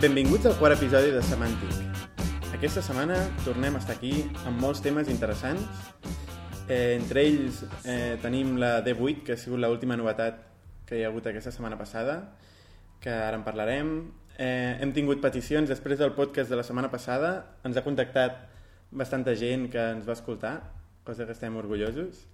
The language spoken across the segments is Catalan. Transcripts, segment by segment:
Benvinguts al quart episodi de Semàntic. Aquesta setmana tornem a estar aquí amb molts temes interessants. Eh, entre ells eh, tenim la D8, que ha sigut l'última novetat que hi ha hagut aquesta setmana passada, que ara en parlarem. Eh, hem tingut peticions després del podcast de la setmana passada. Ens ha contactat bastanta gent que ens va escoltar, cosa que estem orgullosos.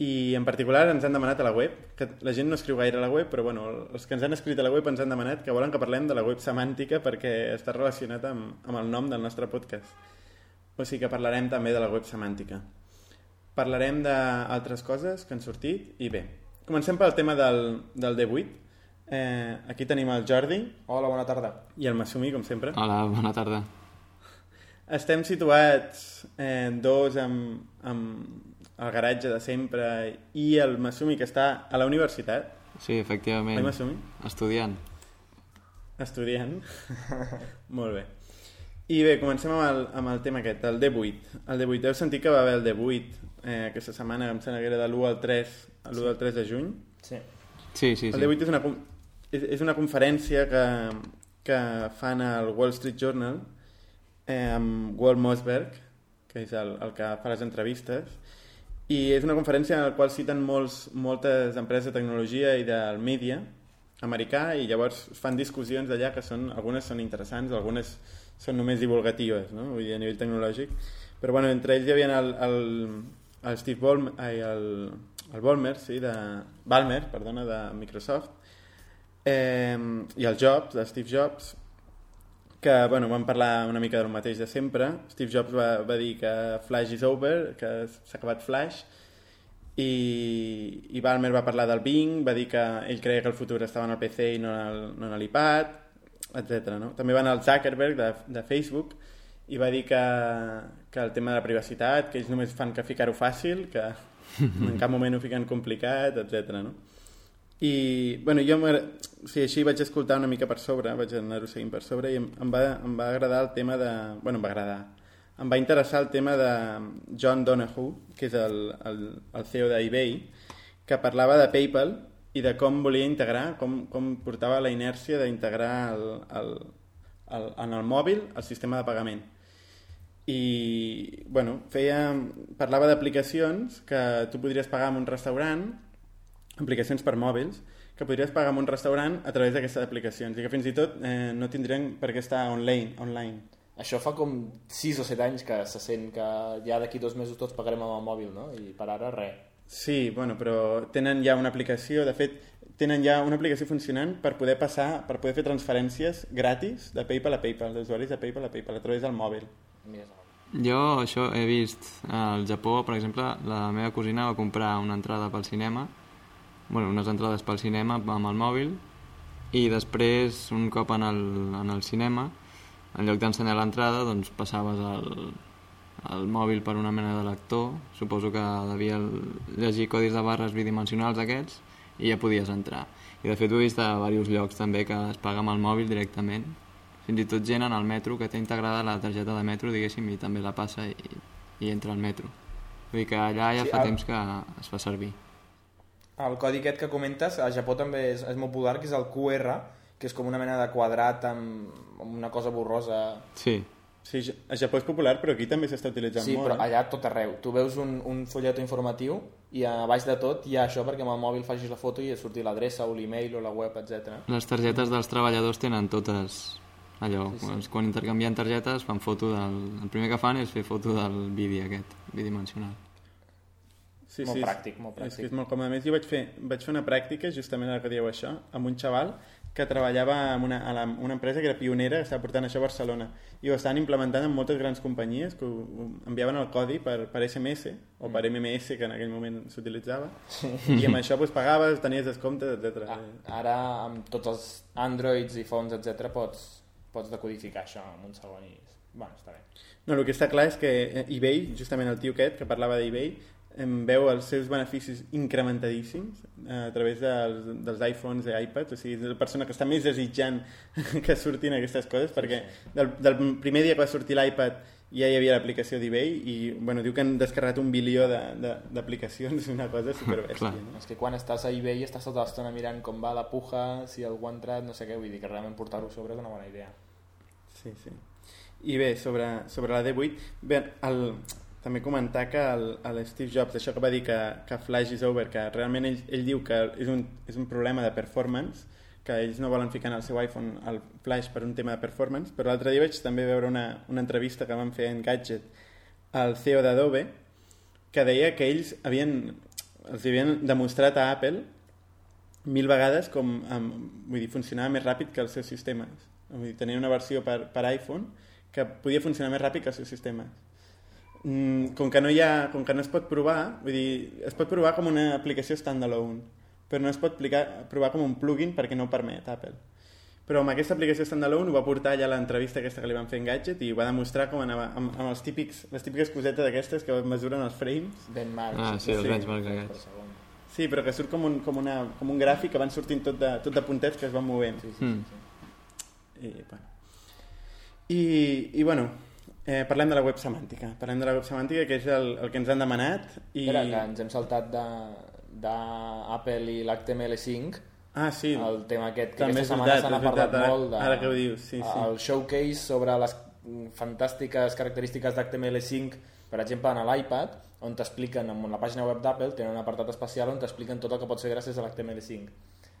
I en particular ens han demanat a la web, que la gent no escriu gaire a la web, però bueno, els que ens han escrit a la web ens han demanat que volen que parlem de la web semàntica perquè està relacionat amb, amb el nom del nostre podcast. O sigui que parlarem també de la web semàntica. Parlarem d'altres coses que han sortit i bé, comencem pel tema del, del D8. Eh, aquí tenim el Jordi Hola, bona tarda. i el Masumi, com sempre. Hola, bona tarda. Estem situats eh, dos amb, amb el garatge de sempre i el Masumi que està a la universitat. Sí, efectivament. Oi, Masumi? Estudiant. Estudiant. Molt bé. I bé, comencem amb el, amb el tema aquest, el D8. El D8, heu sentit que va haver el D8 eh, aquesta setmana, em sembla que era de l'1 al 3, a l'1 al 3 de juny. Sí. Sí, sí, El sí. D8 és una, és, és una conferència que, que fan al Wall Street Journal eh, amb Walt Mossberg, que és el, el que fa les entrevistes, i és una conferència en la qual citen molts, moltes empreses de tecnologia i del mídia americà i llavors fan discussions d'allà que són, algunes són interessants, algunes són només divulgatives, no? Vull dir, a nivell tecnològic. Però bueno, entre ells hi havia el, el, el Steve Ballmer, ai, el, el Ballmer, sí, de, Balmer, perdona, de Microsoft, eh, i el Jobs, de Steve Jobs, que bueno, van parlar una mica del mateix de sempre. Steve Jobs va, va dir que Flash is over, que s'ha acabat Flash, i, i Balmer va parlar del Bing, va dir que ell creia que el futur estava en el PC i no en el- no en l'iPad, etc. No? També va anar el Zuckerberg de, de Facebook i va dir que, que el tema de la privacitat, que ells només fan que ficar-ho fàcil, que en cap moment ho fiquen complicat, etc. No? I, bueno, jo sigui, així vaig escoltar una mica per sobre, vaig anar-ho seguint per sobre i em, em, va, em va agradar el tema de... Bueno, em va agradar. Em va interessar el tema de John Donahoe, que és el, el, el CEO d'eBay, que parlava de PayPal i de com volia integrar, com, com portava la inèrcia d'integrar el, el, el, en el mòbil el sistema de pagament i bueno, feia, parlava d'aplicacions que tu podries pagar en un restaurant aplicacions per mòbils que podries pagar en un restaurant a través d'aquestes aplicacions i que fins i tot eh, no tindrien per què estar online, online. Això fa com 6 o 7 anys que se sent que ja d'aquí dos mesos tots pagarem amb el mòbil, no? I per ara, res. Sí, bueno, però tenen ja una aplicació, de fet, tenen ja una aplicació funcionant per poder passar, per poder fer transferències gratis de PayPal a PayPal, d'usuaris de PayPal a PayPal, a través del mòbil. Jo això he vist al Japó, per exemple, la meva cosina va comprar una entrada pel cinema, bueno, unes entrades pel cinema amb el mòbil, i després, un cop en el, en el cinema, en lloc d'ensenyar l'entrada, doncs passaves el, el mòbil per una mena de lector, suposo que devia llegir codis de barres bidimensionals aquests, i ja podies entrar. I de fet ho he vist a diversos llocs també que es paga amb el mòbil directament, fins i tot gent en el metro que té integrada la targeta de metro, diguéssim, i també la passa i, i entra al metro. Vull dir que allà ja Sí, fa el- temps que es fa servir. El codi aquest que comentes, a Japó també és, és molt popular, que és el QR, que és com una mena de quadrat amb, amb una cosa borrosa. Sí, Sí, a Japó és popular, però aquí també s'està utilitzant Sí, molt. però eh? allà tot arreu. Tu veus un, un folleto informatiu i a baix de tot hi ha això perquè amb el mòbil facis la foto i et surti l'adreça o l'email o la web, etc. les targetes dels treballadors tenen totes allò, sí, sí. quan intercanvien targetes fan foto del... El primer que fan és fer foto del vídeo aquest, bidimensional. Sí, Molt sí, pràctic, molt És que pràctic. és molt còmode. A més, jo vaig fer, vaig fer una pràctica, justament ara que dieu això, amb un xaval que treballava en una, a la, una empresa que era pionera, que estava portant això a Barcelona. I ho estaven implementant en moltes grans companyies que ho, ho enviaven el codi per, per SMS o per MMS, que en aquell moment s'utilitzava. I amb això pues, pagaves, tenies descomptes, etc. Ah, ara, amb tots els Androids i phones, etc, pots, pots decodificar això en un segon i... Bueno, està bé. No, el que està clar és que eh, eBay, justament el tio aquest que parlava d'eBay, em veu els seus beneficis incrementadíssims eh, a través dels, dels iPhones i iPads, o sigui, és la persona que està més desitjant que surtin aquestes coses, perquè del, del primer dia que va sortir l'iPad ja hi havia l'aplicació d'eBay i bueno, diu que han descarregat un bilió de- de- d'aplicacions, una cosa superbèstia. No? És que quan estàs a eBay estàs tota l'estona mirant com va la puja, si algú ha entrat, no sé què, vull dir que realment portar-ho sobre és una bona idea. Sí, sí. I bé, sobre, sobre la D8, bé, el, també comentar que el, el Steve Jobs, això que va dir que, que Flash is over, que realment ell, ell diu que és un, és un problema de performance, que ells no volen ficar en el seu iPhone el Flash per un tema de performance, però l'altre dia vaig també veure una, una entrevista que van fer en Gadget al CEO d'Adobe, que deia que ells havien, els havien demostrat a Apple mil vegades com um, vull dir, funcionava més ràpid que els seus sistemes. Vull dir, tenia una versió per, per iPhone que podia funcionar més ràpid que els seus sistemes. Mm, com, que no hi ha, com que no es pot provar, vull dir, es pot provar com una aplicació standalone, però no es pot aplicar, provar com un plugin perquè no ho permet Apple. Però amb aquesta aplicació standalone ho va portar allà a l'entrevista aquesta que li van fer en Gadget i ho va demostrar com anava amb, amb els típics, les típiques cosetes d'aquestes que mesuren els frames. Benchmarks. Ah, sí, els Sí. benchmarks per aquests. segon. Sí, però que surt com un, com una, com un gràfic que van sortint tot de, tot de puntets que es van movent. Sí, sí, Mm. sí, sí. I, bueno. I, i bueno, eh, parlem de la web semàntica. Parlem de la web semàntica, que és el, el que ens han demanat. I... Espera, que ens hem saltat d'Apple i l'HTML5 Ah, sí. el tema aquest, que També aquesta setmana veritat, parlat ara- molt de, ara que ho dius, sí, sí. el showcase sobre les fantàstiques característiques d'HTML5 per exemple en l'iPad on t'expliquen en la pàgina web d'Apple tenen un apartat especial on t'expliquen tot el que pots fer gràcies a l'HTML5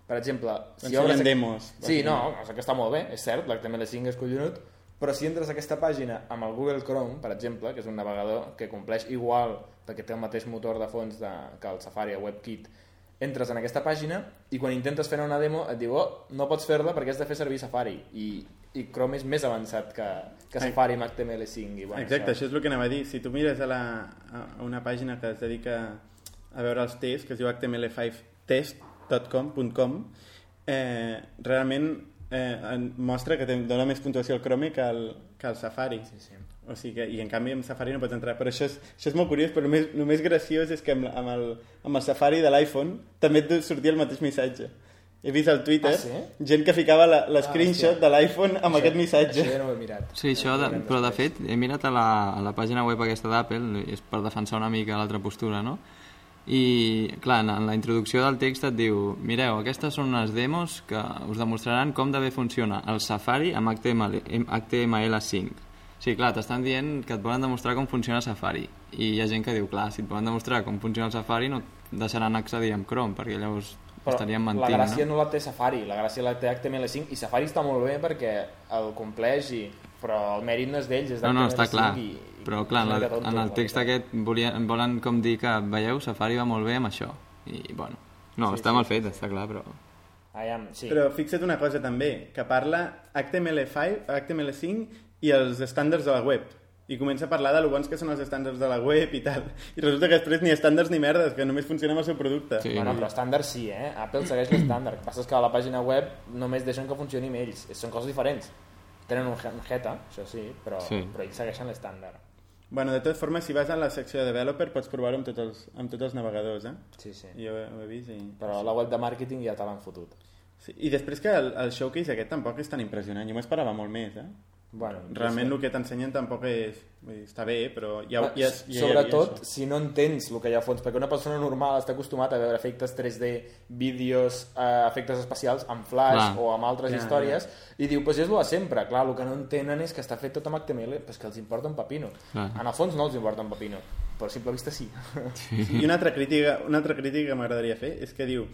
per exemple, si obres... demos, Sí, no, o sigui que està molt bé, és cert, l'HTML5 és collonut, però si entres a aquesta pàgina amb el Google Chrome, per exemple, que és un navegador que compleix igual perquè té el mateix motor de fons de, que el Safari o WebKit, entres en aquesta pàgina i quan intentes fer una demo et diu oh, no pots fer-la perquè has de fer servir Safari. I, i Chrome és més avançat que, que Safari amb HTML5 i, bueno, Exacte, això. és el que anava a dir. Si tu mires a, la, a una pàgina que es dedica a veure els tests, que es diu html5test.com, eh, realment eh, en- mostra que dona més puntuació al Chrome que al, que al Safari. Sí, sí. O sigui que, I en canvi amb Safari no pots entrar. Però això és, això és molt curiós, però el més, el més graciós és que amb, amb, el, amb el Safari de l'iPhone també et sortia el mateix missatge. He vist al Twitter Ah, sí? gent que ficava la- l'escreenshot hòstia. de l'iPhone amb aquest missatge. Això ja no ho he mirat. Sí, això, de, però de fet, he mirat a la, a la pàgina web aquesta d'Apple, és per defensar una mica l'altra postura, no? I, clar, en, la introducció del text et diu mireu, aquestes són unes demos que us demostraran com de bé funciona el Safari amb HTML, amb HTML5. Sí, clar, t'estan dient que et volen demostrar com funciona Safari. I hi ha gent que diu, clar, si et volen demostrar com funciona el Safari no et deixaran accedir amb Chrome, perquè llavors Però estarien la mentint, gràcia no? no? la té Safari, la gràcia la té HTML5 i Safari està molt bé perquè el compleix i... però el mèrit no és d'ells, és No, no, està d'HTML5 clar. i, Però clar, en, la, en el text aquest volien, volen com dir que, veieu, Safari va molt bé amb això. I, bueno, no, Sí, està sí, mal sí, fet, està clar, però... Aviam, sí. Però fixa't una cosa també, que parla HTML5, HTML5 i els estàndards de la web. I comença a parlar de lo bons que són els estàndards de la web i tal. I resulta que després ni estàndards ni merdes, que només funciona amb el seu producte. Sí. Bueno, però estàndard sí, eh? Apple segueix l'estàndard. El que passa és que a la pàgina web només deixen que funcioni amb ells. Són coses diferents. Tenen un, Heta, això sí, però, Sí. però ells segueixen l'estàndard. Bueno, de totes formes, si vas a la secció de developer pots provar-ho amb, tots els, amb tots els navegadors, eh? Sí, sí. Jo ho, ho he vist i... Però la web de màrqueting ja te l'han fotut. Sí. I després que el, el showcase aquest tampoc és tan impressionant. Jo m'esperava molt més, eh? Bueno, Realment sí. el que t'ensenyen tampoc és... Vull dir, està bé, però ja, ja, ja, ja Sobretot ja, si no entens el que hi ha a fons, perquè una persona normal està acostumat a veure efectes 3D, vídeos, eh, efectes especials amb Flash Clar. o amb altres Ja, històries, i diu, pues és el de sempre. Clar, el que no entenen és que està fet tot amb HTML, pues que els importa un pepino. Clar. En el fons no els importa un pepino, però a simple vista sí. I una altra crítica, una altra crítica que m'agradaria fer és que diu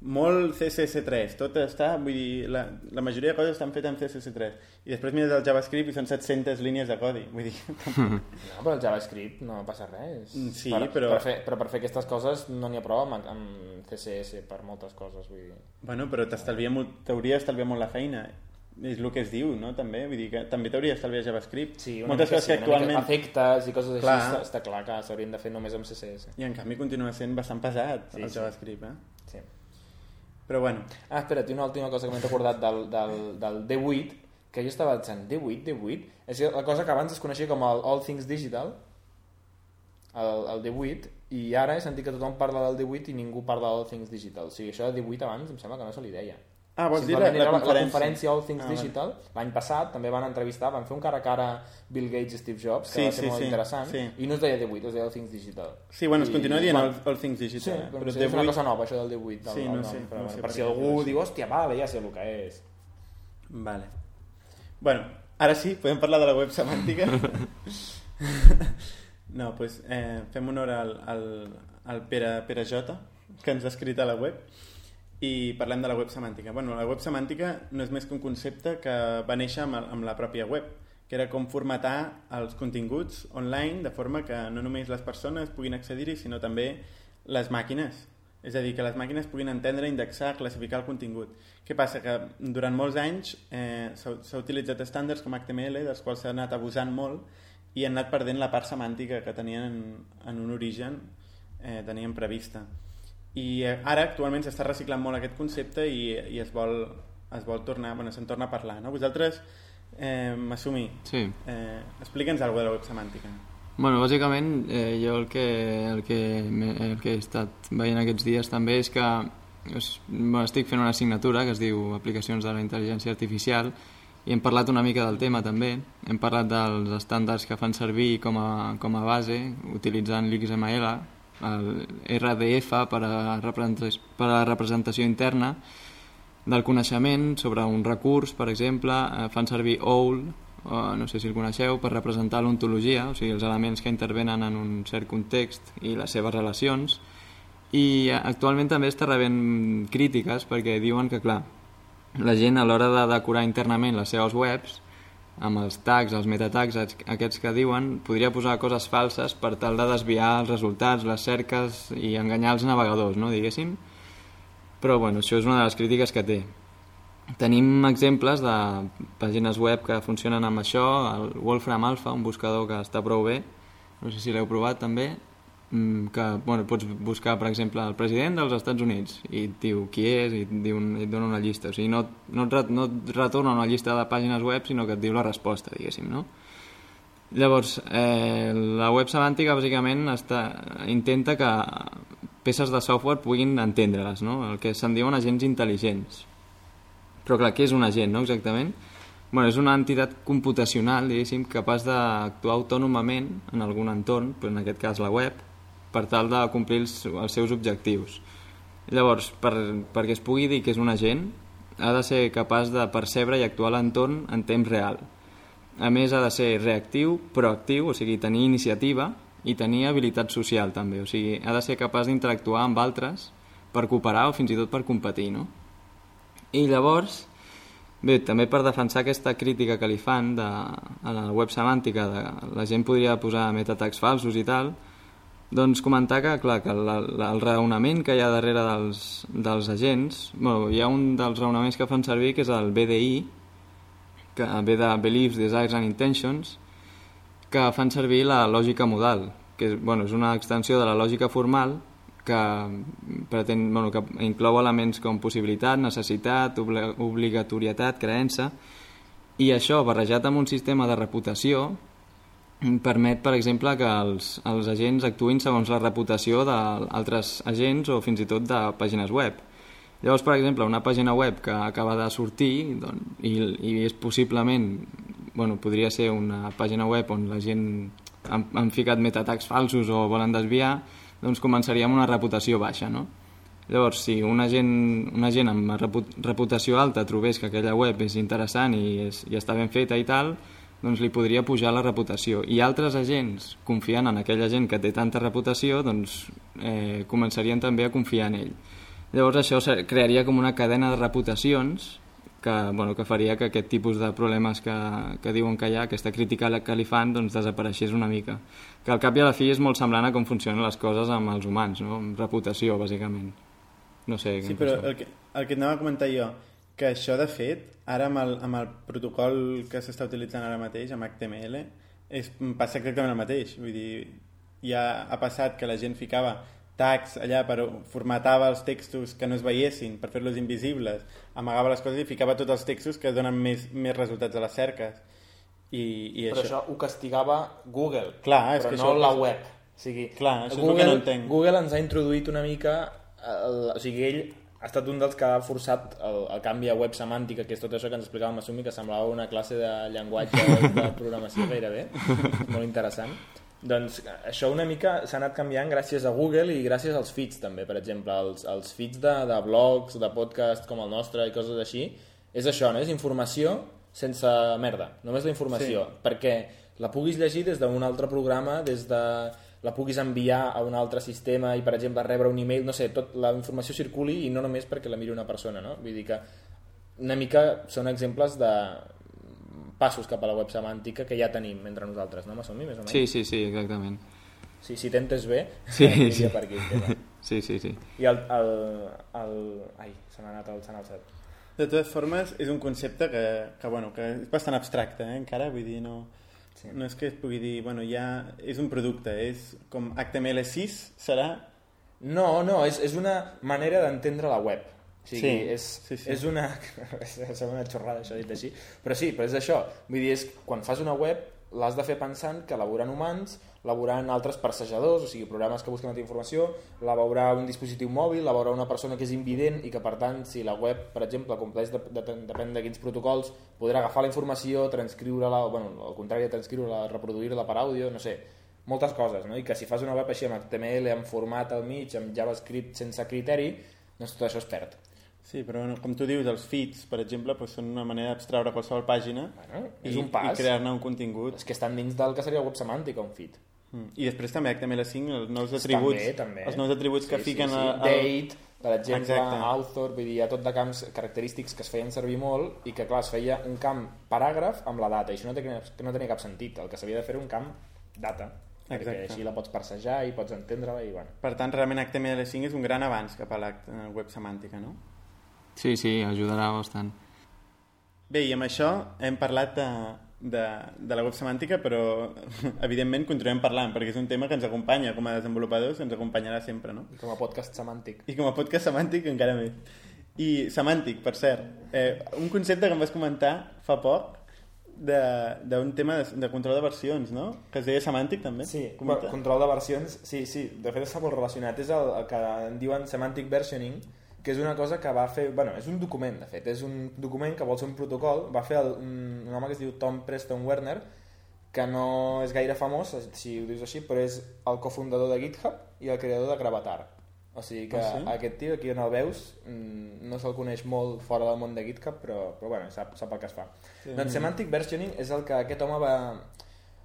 molt CSS3, tot està, vull dir, la, la majoria de coses estan fetes amb CSS3 i després mires el JavaScript i són 700 línies de codi, vull dir, No, però el JavaScript no passa res. Mm, sí, per, però- Per fer, però per fer aquestes coses no n'hi ha prou amb, amb CSS per moltes coses, vull dir. bueno, però t'estalvia molt, t'hauria d'estalviar molt la feina és el que es diu, no? També, vull dir que també t'hauria d'estalviar JavaScript Sí, una moltes mica, coses que sí, una mica actualment efectes i coses així, Clar. està, està clar que s'haurien de fer només amb CSS. i en canvi continua sent bastant pesat Sí, el. JavaScript, eh? Sí. Però bueno, Ah, espera't, una última cosa que m'he recordat del, del, del D8, que jo estava pensant, D8, D8, és la cosa que abans es coneixia com el All Things Digital, el, el D8, i ara he sentit que tothom parla del D8 i ningú parla del All Things Digital. O sigui, això de D8 abans em sembla que no se li deia. Ah, vols dir la, la, la, conferència. la conferència All Things Ah. Digital. L'any passat també van entrevistar, van fer un cara a cara Bill Gates i Steve Jobs, que Sí, va ser sí, molt sí, interessant, sí. i no es deia D8, es deia All Things Digital. sí, bueno, es I- continua dient bueno, all, all Things Sí, Digital eh? però, però sí, és una D8 cosa nova, això del D8. Del, Sí, no nom, sé, però, no sé per si algú diu diu, hòstia, vale, ja sé el que és. Vale. Bueno, ara sí, podem parlar de la web semàntica? no, doncs eh, fem honor al, al, al Pere, Pere Jota, que ens ha escrit a la web, i parlem de la web semàntica. Bueno, la web semàntica no és més que un concepte que va néixer amb, amb la pròpia web, que era com formatar els continguts online de forma que no només les persones puguin accedir-hi, sinó també les màquines. És a dir, que les màquines puguin entendre, indexar, classificar el contingut. Què passa? Que durant molts anys eh, s'ha utilitzat estàndards com HTML, dels quals s'ha anat abusant molt, i han anat perdent la part semàntica que tenien en, en un origen, eh, tenien prevista. I eh, ara, actualment, s'està reciclant molt aquest concepte i, i es vol, es vol tornar, bueno, se'n torna a parlar. No? Vosaltres Eh, Masumi, sí. eh, explica'ns alguna de la web semàntica. Bueno, bàsicament, eh, jo el que, el, que, el que he estat veient aquests dies també és que es, bueno, estic fent una assignatura que es diu Aplicacions de la Intel·ligència Artificial i hem parlat una mica del tema també. Hem parlat dels estàndards que fan servir com a, com a base, utilitzant l'XML, el RDF per a, per a la representació interna, del coneixement sobre un recurs, per exemple, eh, fan servir OWL, o no sé si el coneixeu, per representar l'ontologia, o sigui, els elements que intervenen en un cert context i les seves relacions, i actualment també està rebent crítiques perquè diuen que, clar, la gent a l'hora de decorar internament les seves webs, amb els tags, els metatags aquests que diuen, podria posar coses falses per tal de desviar els resultats, les cerques i enganyar els navegadors, no, diguéssim, però bueno, això és una de les crítiques que té. Tenim exemples de pàgines web que funcionen amb això, el Wolfram Alpha, un buscador que està prou bé, no sé si l'heu provat també, que bueno, pots buscar, per exemple, el president dels Estats Units i et diu qui és i et, diu, et dona una llista. O sigui, no, no, et, no et retorna una llista de pàgines web, sinó que et diu la resposta, diguéssim, no? Llavors, eh, la web semàntica bàsicament està, intenta que peces de software puguin entendre-les, no? el que se'n diuen agents intel·ligents. Però clar, què és un agent, no, exactament? Bueno, és una entitat computacional, diguéssim, capaç d'actuar autònomament en algun entorn, però en aquest cas la web, per tal de complir els, els seus objectius. Llavors, per, perquè es pugui dir que és un agent, ha de ser capaç de percebre i actuar l'entorn en temps real. A més, ha de ser reactiu, proactiu, o sigui, tenir iniciativa, i tenir habilitat social també, o sigui, ha de ser capaç d'interactuar amb altres per cooperar o fins i tot per competir, no? I llavors, bé, també per defensar aquesta crítica que li fan de, a la web semàntica, de, la gent podria posar metatags falsos i tal, doncs comentar que, clar, que la, la, el raonament que hi ha darrere dels, dels agents, bueno, hi ha un dels raonaments que fan servir que és el BDI, que ve de Beliefs, Desires and Intentions, que fan servir la lògica modal, que és, bueno, és una extensió de la lògica formal que, pretén, bueno, que inclou elements com possibilitat, necessitat, obligatorietat, creença, i això, barrejat amb un sistema de reputació, permet, per exemple, que els, els agents actuïn segons la reputació d'altres agents o fins i tot de pàgines web. Llavors, per exemple, una pàgina web que acaba de sortir doncs, i, i és possiblement bueno, podria ser una pàgina web on la gent han, han ficat metatags falsos o volen desviar, doncs començaria amb una reputació baixa, no? Llavors, si una gent, una gent amb reputació alta trobés que aquella web és interessant i, és, i està ben feta i tal, doncs li podria pujar la reputació. I altres agents, confiant en aquella gent que té tanta reputació, doncs eh, començarien també a confiar en ell. Llavors això crearia com una cadena de reputacions que, bueno, que faria que aquest tipus de problemes que, que diuen que hi ha, aquesta crítica que li fan, doncs desapareixés una mica. Que al cap i a la fi és molt semblant a com funcionen les coses amb els humans, no? amb reputació, bàsicament. No sé... Sí, però el que, el que anava a comentar jo, que això, de fet, ara amb el, amb el protocol que s'està utilitzant ara mateix, amb HTML, és, passa exactament el mateix. Vull dir, ja ha passat que la gent ficava tags allà per formatava els textos que no es veiessin per fer-los invisibles, amagava les coses i ficava tots els textos que donen més, més resultats a les cerques. I, i però això... això ho castigava Google, Clar, és però que no això... la web. O sigui, Clar, això Google, és el que no entenc. Google ens ha introduït una mica... El, o sigui, ell ha estat un dels que ha forçat el, el canvi a web semàntica, que és tot això que ens explicava Masumi, que semblava una classe de llenguatge de programació gairebé, molt interessant. Doncs això una mica s'ha anat canviant gràcies a Google i gràcies als feeds també, per exemple, els, els feeds de, de blogs, de podcast com el nostre i coses així, és això, no? és informació sense merda, només la informació, Sí. perquè la puguis llegir des d'un altre programa, des de la puguis enviar a un altre sistema i, per exemple, rebre un email, no sé, tot la informació circuli i no només perquè la miri una persona, no? Vull dir que una mica són exemples de passos cap a la web semàntica que ja tenim entre nosaltres, no? M'assumir, més o menys? Sí, sí, sí, exactament. Si, si t'entes bé, Sí, sí. per aquí. tema. Sí, sí, sí. I el... el, el... Ai, se m'ha anat el Sant Alçat. De totes formes, és un concepte que, que, bueno, que és bastant abstracte, eh, encara, vull dir, no, Sí. no és que es pugui dir, bueno, ja és un producte, és com HTML6 serà... No, no, és, és una manera d'entendre la web. O sigui, Sí, és, sí, sí. és una... Sembla una xorrada això dit així, però sí, però és això. Vull dir, és, quan fas una web l'has de fer pensant que la veuran humans, veuran altres passejadors, o sigui, programes que busquen altra informació, la veurà un dispositiu mòbil, la veurà una persona que és invident i que, per tant, si la web, per exemple, compleix, de, de, depèn de quins protocols, podrà agafar la informació, transcriure-la, o, bueno, al contrari de transcriure-la, reproduir-la per àudio, no sé, moltes coses, no? I que si fas una web així amb HTML, amb format al mig, amb JavaScript sense criteri, doncs tot això es perd. Sí, però bueno, com tu dius, els feeds, per exemple, doncs són una manera d'abstraure qualsevol pàgina Bueno, i, és un pas. i crear-ne un contingut. És que estan dins del que seria web semàntica, un feed. Mm. I després també HTML5, els nous atributs, També, també. els nous atributs que Sí, fiquen sí, sí. al- Date, per exemple, Exacte. author, vull dir, hi ha tot de camps característics que es feien servir molt i que, clar, es feia un camp paràgraf amb la data, i això no tenia, no tenia cap sentit. El que s'havia de fer era un camp data, perquè Exacte. així la pots parsejar i pots entendre-la i, bueno... Per tant, realment HTML5 és un gran avanç cap a la eh, web semàntica, no? Sí, sí, ajudarà bastant. Bé, i amb això hem parlat de, de, de la web semàntica, però evidentment continuem parlant, perquè és un tema que ens acompanya com a desenvolupadors, ens acompanyarà sempre, no? I com a podcast semàntic. I com a podcast semàntic encara més. I semàntic, per cert, eh, un concepte que em vas comentar fa poc de- d'un tema de, de control de versions, no? Que es deia semàntic també. Sí, Comenta. control de versions, sí, sí, de fet està molt relacionat. És el, el que en diuen semantic versioning, que és una cosa que va fer... Bueno, és un document, de fet, és un document que vol ser un protocol, va fer el, un, un home que es diu Tom Preston Werner, que no és gaire famós, si ho dius així, però és el cofundador de GitHub i el creador de Gravatar. O sigui que Ah, sí? aquest tio, aquí on el veus, mm, no se'l coneix molt fora del món de GitHub, però, però bueno, sap, sap el que es fa. Sí. Doncs Semantic Versioning és el que aquest home va,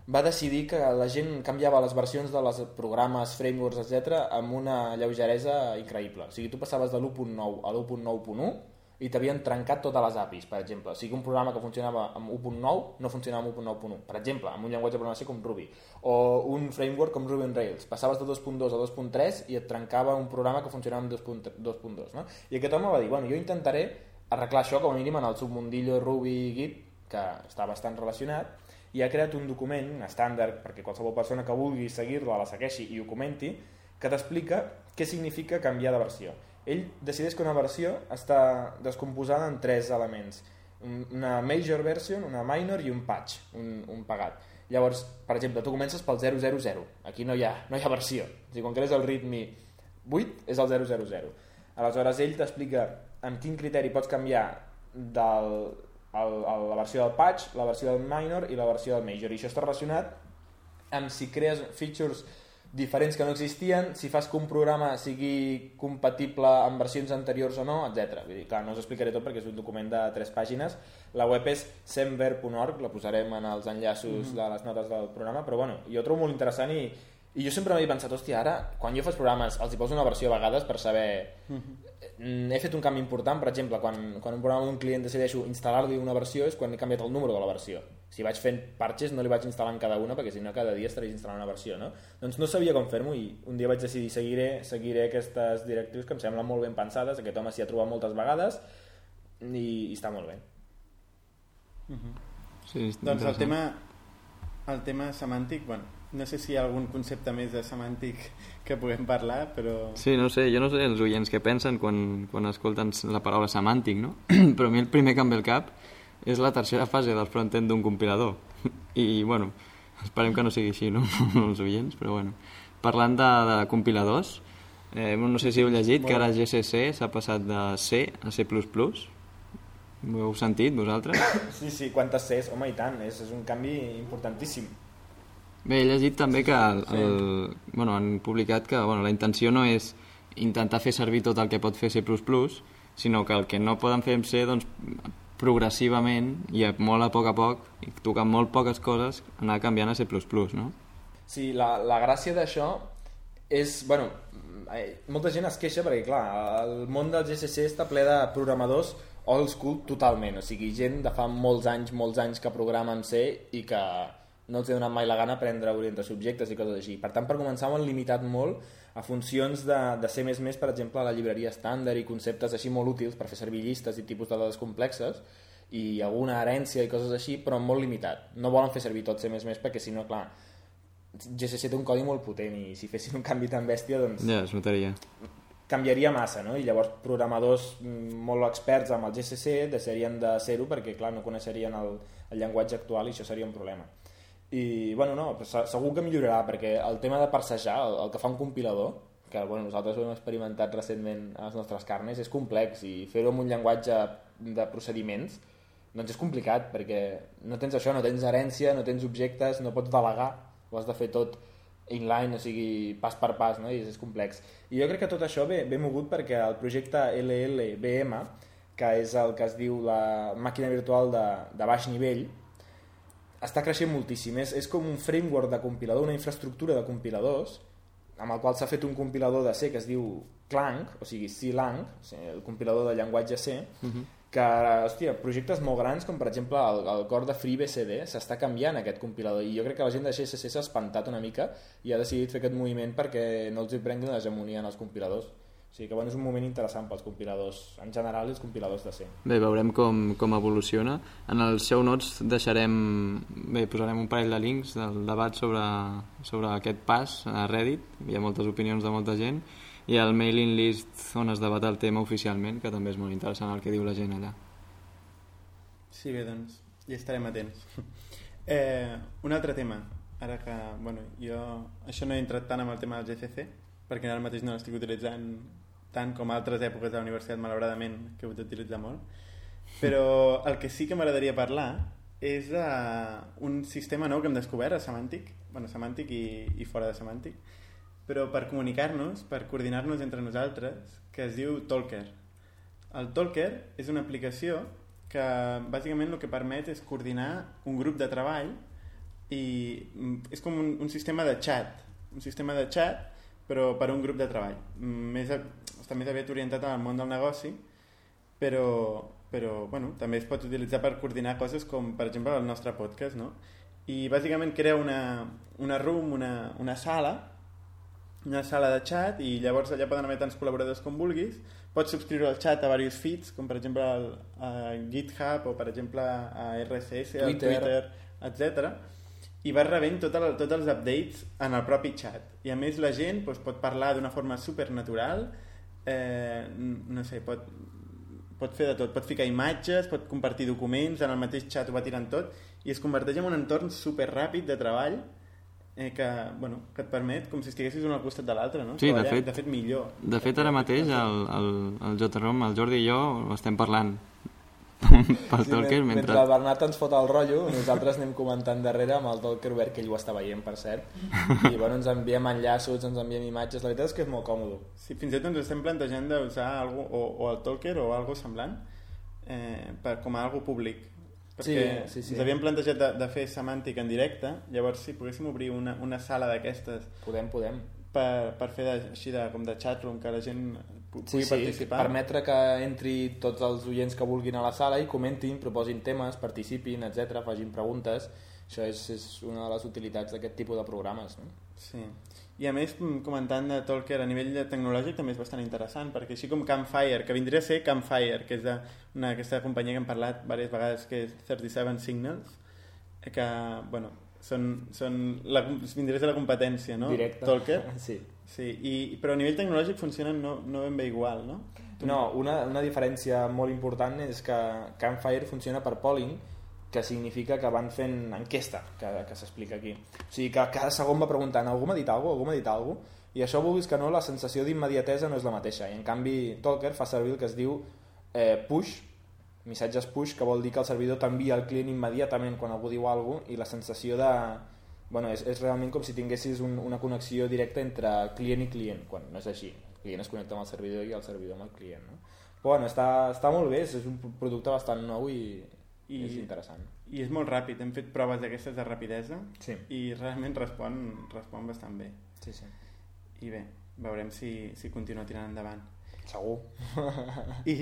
va decidir que la gent canviava les versions de les programes, frameworks, etc amb una lleugeresa increïble. O sigui, tu passaves de l'1.9 a l'1.9.1 i t'havien trencat totes les APIs, per exemple. O sigui, un programa que funcionava amb 1.9 no funcionava amb 1.9.1, per exemple, amb un llenguatge de programació com Ruby, o un framework com Ruby on Rails. Passaves de 2.2 a 2.3 i et trencava un programa que funcionava amb 2.2. No? I aquest home va dir, bueno, jo intentaré arreglar això com a mínim en el submundillo Ruby Git, que està bastant relacionat, i ha creat un document, estàndard, perquè qualsevol persona que vulgui seguir-la la segueixi i ho comenti, que t'explica què significa canviar de versió. Ell decideix que una versió està descomposada en tres elements. Un- Una major version, una minor i un patch, un, un pagat. Llavors, per exemple, tu comences pel 000. Aquí no hi ha, no hi ha versió. O sigui, quan crees el readme 8 és el 000. Aleshores, ell t'explica amb quin criteri pots canviar del, el, el, la versió del patch, la versió del minor i la versió del major. I això està relacionat amb si crees features diferents que no existien, si fas que un programa sigui compatible amb versions anteriors o no, etc. Vull dir, clar, no us explicaré tot perquè és un document de tres pàgines. La web és semver.org, la posarem en els enllaços de les notes del programa, però bueno, jo trobo molt interessant i, i jo sempre m'he pensat, hòstia, ara, quan jo faig programes, els hi poso una versió a vegades per saber... Mm, He fet un canvi important, per exemple, quan, quan un programa d'un client decideixo instal·lar-li una versió és quan he canviat el número de la versió. Si vaig fent parches no li vaig instal·lant cada una perquè si no cada dia estaria instal·lant una versió, no? Doncs no sabia com fer-m'ho i un dia vaig decidir seguiré, seguiré aquestes directrius que em semblen molt ben pensades, aquest home s'hi ha trobat moltes vegades i, i està molt bé. Sí, és Doncs el tema, el tema semàntic, bueno, no sé si hi ha algun concepte més de semàntic que puguem parlar, però... Sí, no sé, jo no sé els oients què pensen quan, quan escolten la paraula semàntic, no? Però a mi el primer que em ve al cap és la tercera fase del frontend d'un compilador. I, bueno, esperem que no sigui així, no? els oients, però bueno. Parlant de, de compiladors, eh, no sé si heu llegit que ara GCC s'ha passat de C a C++. Ho heu sentit, vosaltres? Sí, sí, quantes Cs, home, i tant, és, és un canvi importantíssim. Bé, he llegit també que el, el, bueno, han publicat que bueno, la intenció no és intentar fer servir tot el que pot fer C++, sinó que el que no poden fer amb C doncs, progressivament i a, molt a poc a poc, i tocant molt poques coses, anar canviant a C++, no? Sí, la, la gràcia d'això és, bueno, eh, molta gent es queixa perquè, clar, el món del GCC està ple de programadors old school totalment, o sigui, gent de fa molts anys, molts anys que programa en C i que no els he donat mai la gana prendre orientació objectes i coses així. Per tant, per començar, ho han limitat molt a funcions de, de C++, per exemple, la llibreria estàndard i conceptes així molt útils per fer servir llistes i tipus de dades complexes i alguna herència i coses així, però molt limitat. No volen fer servir tot C++ perquè si no, clar, GCC té un codi molt potent i si fessin un canvi tan bèstia, doncs... Ja, es notaria. Canviaria massa, no? I llavors programadors molt experts amb el GCC deixarien de ser-ho perquè, clar, no coneixerien el, el llenguatge actual i això seria un problema i bueno, no, segur que millorarà perquè el tema de parsejar, el, el que fa un compilador que bueno, nosaltres ho hem experimentat recentment a les nostres carnes, és complex i fer-ho amb un llenguatge de procediments doncs és complicat perquè no tens això, no tens herència, no tens objectes, no pots delegar, ho has de fer tot inline, o sigui, pas per pas, no? i és, és complex. I jo crec que tot això ve, ve mogut perquè el projecte LLVM, que és el que es diu la màquina virtual de, de baix nivell, està creixent moltíssim. És, és com un framework de compilador, una infraestructura de compiladors, amb el qual s'ha fet un compilador de C que es diu Clang, o sigui C-Lang, el compilador de llenguatge C, uh mhm. -huh. que, hòstia, projectes molt grans, com per exemple el, el core de FreeBCD, s'està canviant aquest compilador, i jo crec que la gent de GSC s'ha espantat una mica i ha decidit fer aquest moviment perquè no els hi prenguin l'hegemonia en els compiladors. O sigui que bueno, és un moment interessant pels compiladors, en general els compiladors de C. Bé, veurem com, com evoluciona. En els show notes deixarem, bé, posarem un parell de links del debat sobre, sobre aquest pas a Reddit, hi ha moltes opinions de molta gent, i el mailing list on es debat el tema oficialment, que també és molt interessant el que diu la gent allà. Sí, bé, doncs, hi estarem atents. Eh, un altre tema, ara que, bueno, jo això no he entrat tant amb el tema del GCC, perquè ara mateix no l'estic utilitzant tant com altres èpoques de la universitat, malauradament, que ho d'utilitzar molt. Però el que sí que m'agradaria parlar és uh, un sistema nou que hem descobert a Semàntic, bueno, Semàntic i, i fora de Semàntic, però per comunicar-nos, per coordinar-nos entre nosaltres, que es diu Talker. El Talker és una aplicació que bàsicament el que permet és coordinar un grup de treball i mm, és com un, un sistema de chat, un sistema de chat però per un grup de treball. Més, està més aviat orientat al món del negoci, però, però bueno, també es pot utilitzar per coordinar coses com, per exemple, el nostre podcast, no? I bàsicament crea una, una room, una, una sala, una sala de chat i llavors allà poden haver tants col·laboradors com vulguis. Pots subscriure el chat a diversos feeds, com per exemple el, a GitHub o per exemple a RSS, Twitter, Twitter etc i vas rebent tot el, tots els updates en el propi chat. I a més la gent doncs, pot parlar d'una forma supernatural, eh, no sé, pot, pot fer de tot, pot ficar imatges, pot compartir documents, en el mateix chat ho va tirant tot, i es converteix en un entorn super ràpid de treball eh, que, bueno, que et permet com si estiguessis un al costat de l'altre, no? Sí, de fet, de fet millor. De fet, ara mateix el, el, el J-Rom, el Jordi i jo estem parlant pel sí, Talker mentre... mentre el Bernat ens fot el rotllo nosaltres anem comentant darrere amb el Talker obert que ell ho està veient per cert. I bueno, ens enviem enllaços, ens enviem imatges. La veritat és que és molt còmode. Sí, fins i tot ens estem plantejant d'usar o, o el Talker o algo semblant eh, per, com a algo públic. Perquè sí, sí, sí. ens havíem plantejat de, de fer semàntic en directe llavors si poguéssim obrir una, una sala d'aquestes podem, podem. per, per fer de, així de, com de chatroom que la gent pugui sí, sí, participar. Permetre que entri tots els oients que vulguin a la sala i comentin, proposin temes, participin, etc, facin preguntes. Això és, és una de les utilitats d'aquest tipus de programes. No? Sí. I a més, mm, comentant de Talker a nivell de tecnològic també és bastant interessant, perquè així com Campfire, que vindria a ser Campfire, que és de una, aquesta companyia que hem parlat diverses vegades, que és 37 Signals, que, bueno, són, són la, vindria a ser la competència, no? Directe. Talker. Sí. Sí, i, però a nivell tecnològic funcionen no, no ben bé igual, no? No, una, una diferència molt important és que Campfire funciona per polling, que significa que van fent enquesta, que, que s'explica aquí. O sigui, que cada segon va preguntant algú m'ha dit alguna cosa, algú m'ha dit alguna cosa, i això vulguis que no, la sensació d'immediatesa no és la mateixa. I en canvi, Talker fa servir el que es diu eh, push, missatges push, que vol dir que el servidor t'envia al client immediatament quan algú diu alguna cosa, i la sensació de bueno, és, és realment com si tinguessis un, una connexió directa entre client i client, quan no és així. El client es connecta amb el servidor i el servidor amb el client. No? Però bueno, està, està molt bé, és un producte bastant nou I... I- és interessant. I és molt ràpid, hem fet proves d'aquestes de rapidesa Sí, i realment respon, respon bastant bé. sí, sí. I bé, veurem si, si continua tirant endavant. Segur. I,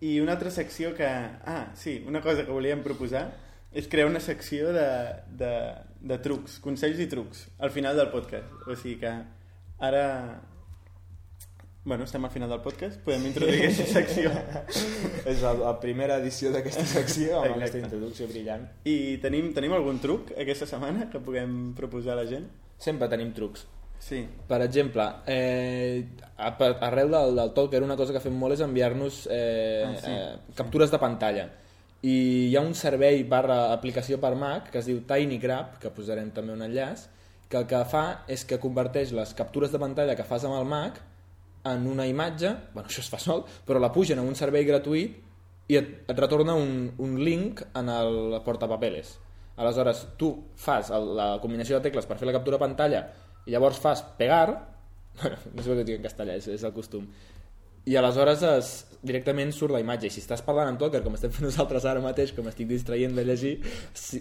I una altra secció que... Ah, sí, una cosa que volíem proposar és crear una secció de, de, de trucs, consells i trucs al final del podcast. O sigui que ara... Bueno, estem al final del podcast, podem introduir aquesta secció. és la, la primera edició d'aquesta secció amb Exacte. aquesta introducció brillant. I tenim, tenim algun truc aquesta setmana que puguem proposar a la gent? Sempre tenim trucs. Sí, Per exemple, eh, a- per- arrel del, del Talker una cosa que fem molt és enviar-nos eh, Ah, sí. eh, captures de pantalla i hi ha un servei barra aplicació per Mac que es diu TinyGrab, que posarem també un enllaç, que el que fa és que converteix les captures de pantalla que fas amb el Mac en una imatge, bueno, això es fa sol, però la pugen a un servei gratuït i et, et retorna un, un link en el portapapeles. Aleshores, tu fas el, la combinació de tecles per fer la captura de pantalla i llavors fas pegar, no sé què dic en castellà, és, és el costum, i aleshores es, directament surt la imatge. I si estàs parlant amb Talker, com estem fent nosaltres ara mateix, com estic distraient de llegir,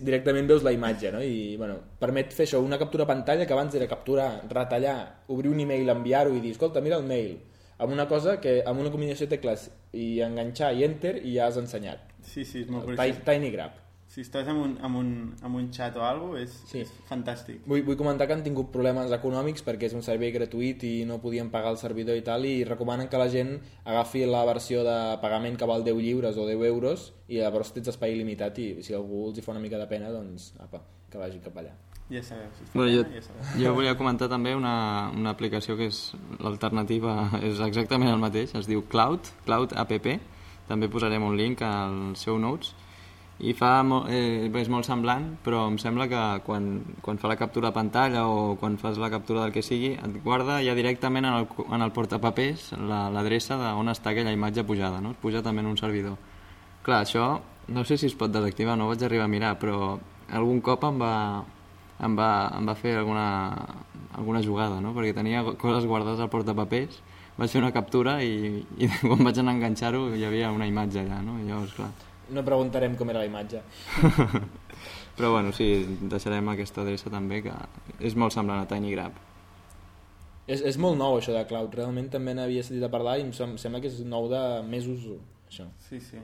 directament veus la imatge, no? I, bueno, permet fer això, una captura pantalla que abans era capturar, retallar, obrir un e-mail, enviar-ho i dir, escolta, mira el mail, amb una cosa que amb una combinació de tecles i enganxar i enter i ja has ensenyat. sí, sí, és molt Tiny Grab. Si estàs en un, en un, en un xat o alguna cosa, és, Sí. és fantàstic. Vull, vull comentar que han tingut problemes econòmics perquè és un servei gratuït i no podien pagar el servidor i tal i recomanen que la gent agafi la versió de pagament que val 10 lliures o 10 euros i llavors tens espai il·limitat i si algú els hi fa una mica de pena doncs apa, que vagi cap allà. Ja sabeu, si Bueno, jo, ja sabeu. jo volia comentar també una, una aplicació que és l'alternativa, és exactament el mateix, es diu Cloud, Cloud App, també posarem un link al seu notes, i fa mo eh, és molt semblant, però em sembla que quan, quan fa la captura de pantalla o quan fas la captura del que sigui, et guarda ja directament en el, en el portapapers la- l'adreça la, d'on està aquella imatge pujada, no? Es puja també en un servidor. Clar, això no sé si es pot desactivar, no vaig arribar a mirar, però algun cop em va, em va, em va fer alguna, alguna jugada, no? perquè tenia coses guardades al portapapers, vaig fer una captura i, i quan vaig anar a enganxar-ho hi havia una imatge allà, no? Llavors, clar. No preguntarem com era la imatge. Però bueno, sí, deixarem aquesta adreça també, que és molt semblant a TinyGrab. És, és molt nou això de Cloud, realment també n'havia sentit a parlar i em sem- sembla que és nou de mesos això. Sí, sí.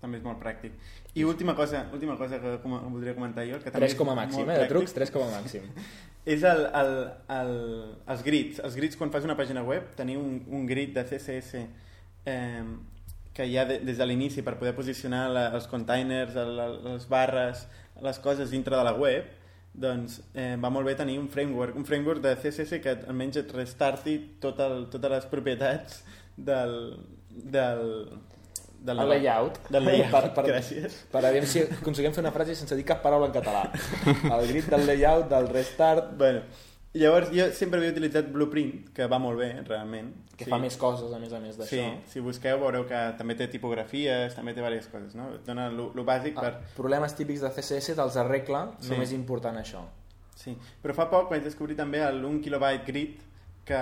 També és molt pràctic. I última cosa, última cosa que com voldria comentar jo, que també 3 com a màxim, eh? De trucs, 3 com a màxim. És el, el, el, els grids. Els grids, quan fas una pàgina web, tenir un, un grid de CSS eh, que hi ha de, des de l'inici per poder posicionar la, els containers, el, les barres, les coses dintre de la web, doncs eh, va molt bé tenir un framework, un framework de CSS que almenys et restarti tot el, totes les propietats del, del, del, El layout. Del layout, Per- per- gràcies. Per aviam si aconseguim fer una frase sense dir cap paraula en català. El grit del layout, del restart, Bueno, llavors jo sempre havia utilitzat Blueprint, que va molt bé, realment. que fa més coses a més a més Sí, d'això. si busqueu veureu que també té tipografies, també té diverses coses, no? Et Dona lo, lo bàsic per... Ah, problemes típics de CSS te'ls arregla, Sí. només important això. Sí, però fa poc vaig descobrir també el 1 kilobyte grid que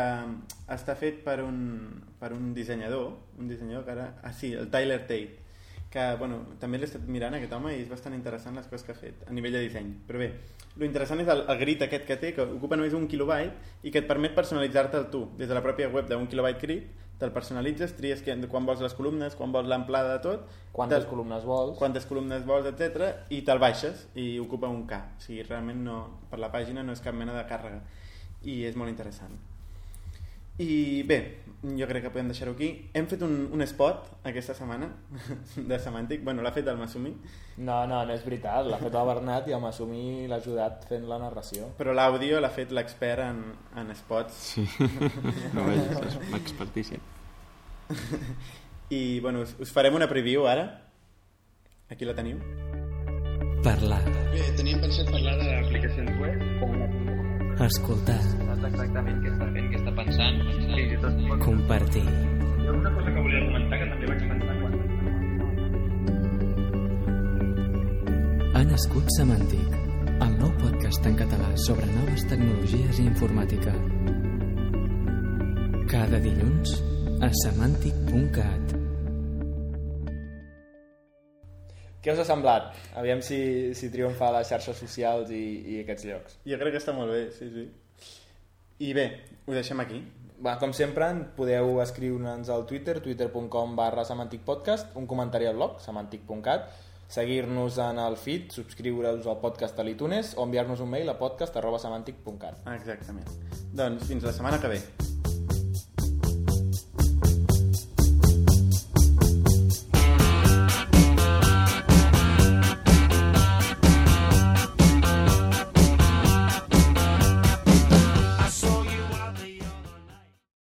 està fet per un, per un dissenyador, un dissenyador que ara... Ah, sí, el Tyler Tate, que, bueno, també l'he estat mirant aquest home i és bastant interessant les coses que ha fet a nivell de disseny. Però bé, lo interessant és el, el grid aquest que té, que ocupa només un kilobyte i que et permet personalitzar-te'l tu. Des de la pròpia web d'un kilobyte grid, te'l personalitzes, tries que, quan vols les columnes, quan vols l'amplada de tot, Quantes te'l- columnes vols? quantes columnes vols, etc i te'l baixes i ocupa un K. O sigui, realment no, per la pàgina no és cap mena de càrrega. I és molt interessant. I bé, jo crec que podem deixar-ho aquí. Hem fet un, un spot aquesta setmana de Semàntic. Bueno, l'ha fet el Masumi, No, no, no és veritat. L'ha fet el Bernat i el Masumi l'ha ajudat fent la narració. però l'àudio l'ha fet l'expert en, en spots. Sí, no veig, és expertícia. I bueno, us, us farem una preview ara. Aquí la teniu. Parlar, Bé, teníem pensat parlar de l'aplicació web. escoltar, Saps exactament què està fent, pensant, pensant. i tot... Compartir. Hi ha una cosa que volia comentar que també vaig pensar quan... Ha nascut Semàntic, el nou podcast en català sobre noves tecnologies i informàtica. Cada dilluns a semàntic.cat Què us ha semblat? Aviam si, si triomfa les xarxes socials i, i aquests llocs. Jo crec que està molt bé, sí, sí. I bé, ho deixem aquí. Va, com sempre, podeu escriure'ns al Twitter, twitter.com barra semanticpodcast, un comentari al blog, semantic.cat, seguir-nos en el feed, subscriure-us al podcast a l'iTunes o enviar-nos un mail a podcast arroba semantic.cat. Exactament. Doncs fins la setmana que ve.